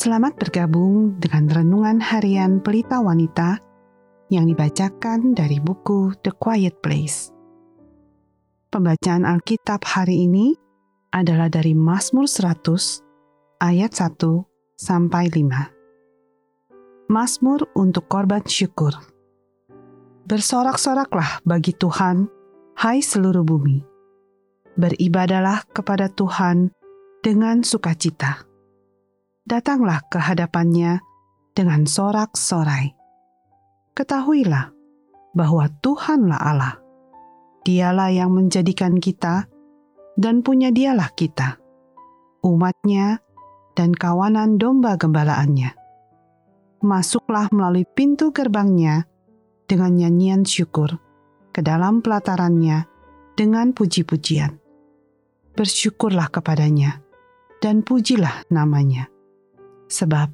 Selamat bergabung dengan renungan harian Pelita Wanita yang dibacakan dari buku The Quiet Place. Pembacaan Alkitab hari ini adalah dari Mazmur 100 ayat 1 sampai 5. Mazmur untuk korban syukur. Bersorak-soraklah bagi Tuhan, hai seluruh bumi. Beribadalah kepada Tuhan dengan sukacita datanglah ke hadapannya dengan sorak-sorai. Ketahuilah bahwa Tuhanlah Allah. Dialah yang menjadikan kita dan punya dialah kita, umatnya dan kawanan domba gembalaannya. Masuklah melalui pintu gerbangnya dengan nyanyian syukur ke dalam pelatarannya dengan puji-pujian. Bersyukurlah kepadanya dan pujilah namanya sebab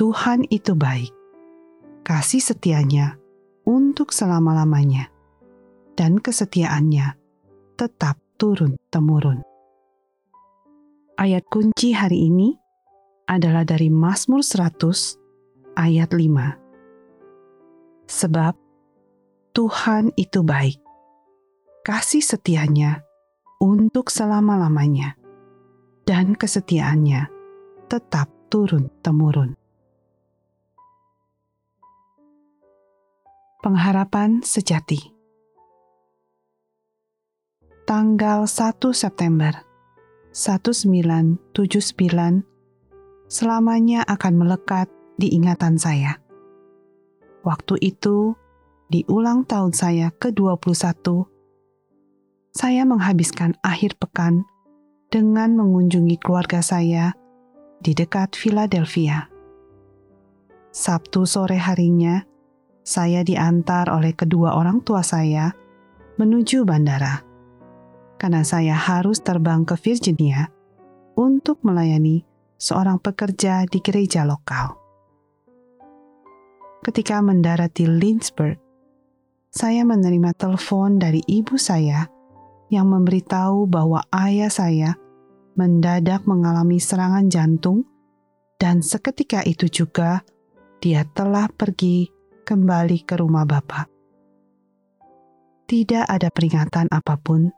Tuhan itu baik. Kasih setianya untuk selama-lamanya, dan kesetiaannya tetap turun-temurun. Ayat kunci hari ini adalah dari Mazmur 100 ayat 5. Sebab Tuhan itu baik. Kasih setianya untuk selama-lamanya, dan kesetiaannya tetap turun-temurun. Pengharapan sejati Tanggal 1 September 1979 selamanya akan melekat di ingatan saya. Waktu itu, di ulang tahun saya ke-21, saya menghabiskan akhir pekan dengan mengunjungi keluarga saya di dekat Philadelphia. Sabtu sore harinya, saya diantar oleh kedua orang tua saya menuju bandara karena saya harus terbang ke Virginia untuk melayani seorang pekerja di gereja lokal. Ketika mendarat di Lynchburg, saya menerima telepon dari ibu saya yang memberitahu bahwa ayah saya mendadak mengalami serangan jantung, dan seketika itu juga dia telah pergi kembali ke rumah Bapak. Tidak ada peringatan apa pun,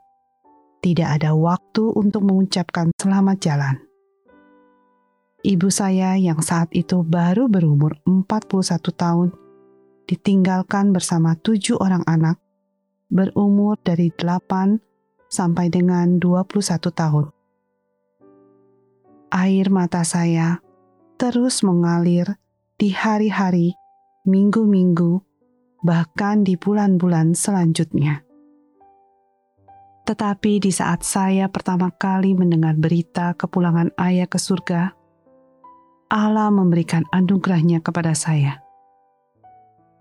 tidak ada waktu untuk mengucapkan selamat jalan. Ibu saya yang saat itu baru berumur 41 tahun, ditinggalkan bersama tujuh orang anak, berumur dari 8 sampai dengan 21 tahun air mata saya terus mengalir di hari-hari, minggu-minggu, bahkan di bulan-bulan selanjutnya. Tetapi di saat saya pertama kali mendengar berita kepulangan ayah ke surga, Allah memberikan anugerahnya kepada saya.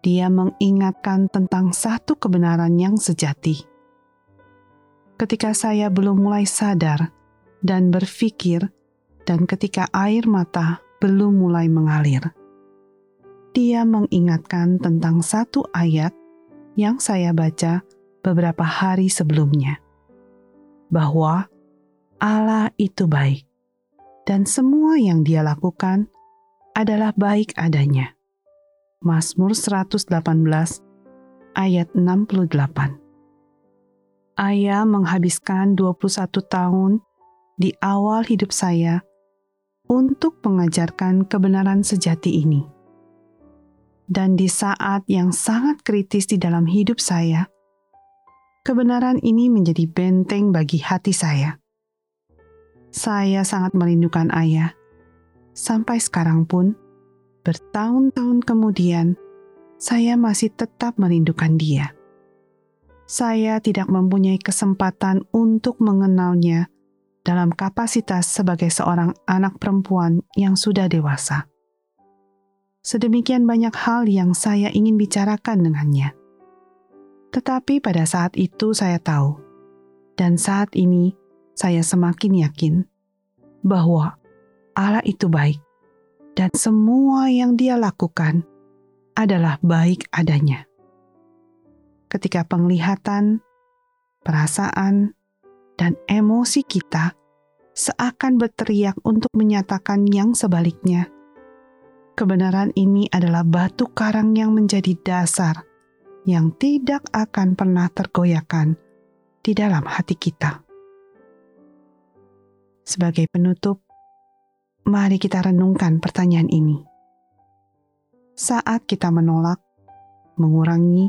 Dia mengingatkan tentang satu kebenaran yang sejati. Ketika saya belum mulai sadar dan berpikir dan ketika air mata belum mulai mengalir. Dia mengingatkan tentang satu ayat yang saya baca beberapa hari sebelumnya, bahwa Allah itu baik, dan semua yang Dia lakukan adalah baik adanya. Mazmur 118 ayat 68. Ayah menghabiskan 21 tahun di awal hidup saya untuk mengajarkan kebenaran sejati ini. Dan di saat yang sangat kritis di dalam hidup saya, kebenaran ini menjadi benteng bagi hati saya. Saya sangat merindukan ayah. Sampai sekarang pun, bertahun-tahun kemudian, saya masih tetap merindukan dia. Saya tidak mempunyai kesempatan untuk mengenalnya dalam kapasitas sebagai seorang anak perempuan yang sudah dewasa. Sedemikian banyak hal yang saya ingin bicarakan dengannya. Tetapi pada saat itu saya tahu, dan saat ini saya semakin yakin bahwa Allah itu baik, dan semua yang Dia lakukan adalah baik adanya. Ketika penglihatan, perasaan, dan emosi kita seakan berteriak untuk menyatakan yang sebaliknya, kebenaran ini adalah batu karang yang menjadi dasar yang tidak akan pernah tergoyahkan di dalam hati kita. Sebagai penutup, mari kita renungkan pertanyaan ini. Saat kita menolak, mengurangi,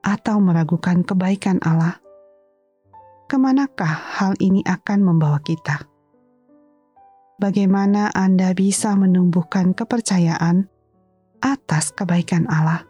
atau meragukan kebaikan Allah, ke manakah hal ini akan membawa kita? Bagaimana Anda bisa menumbuhkan kepercayaan atas kebaikan Allah?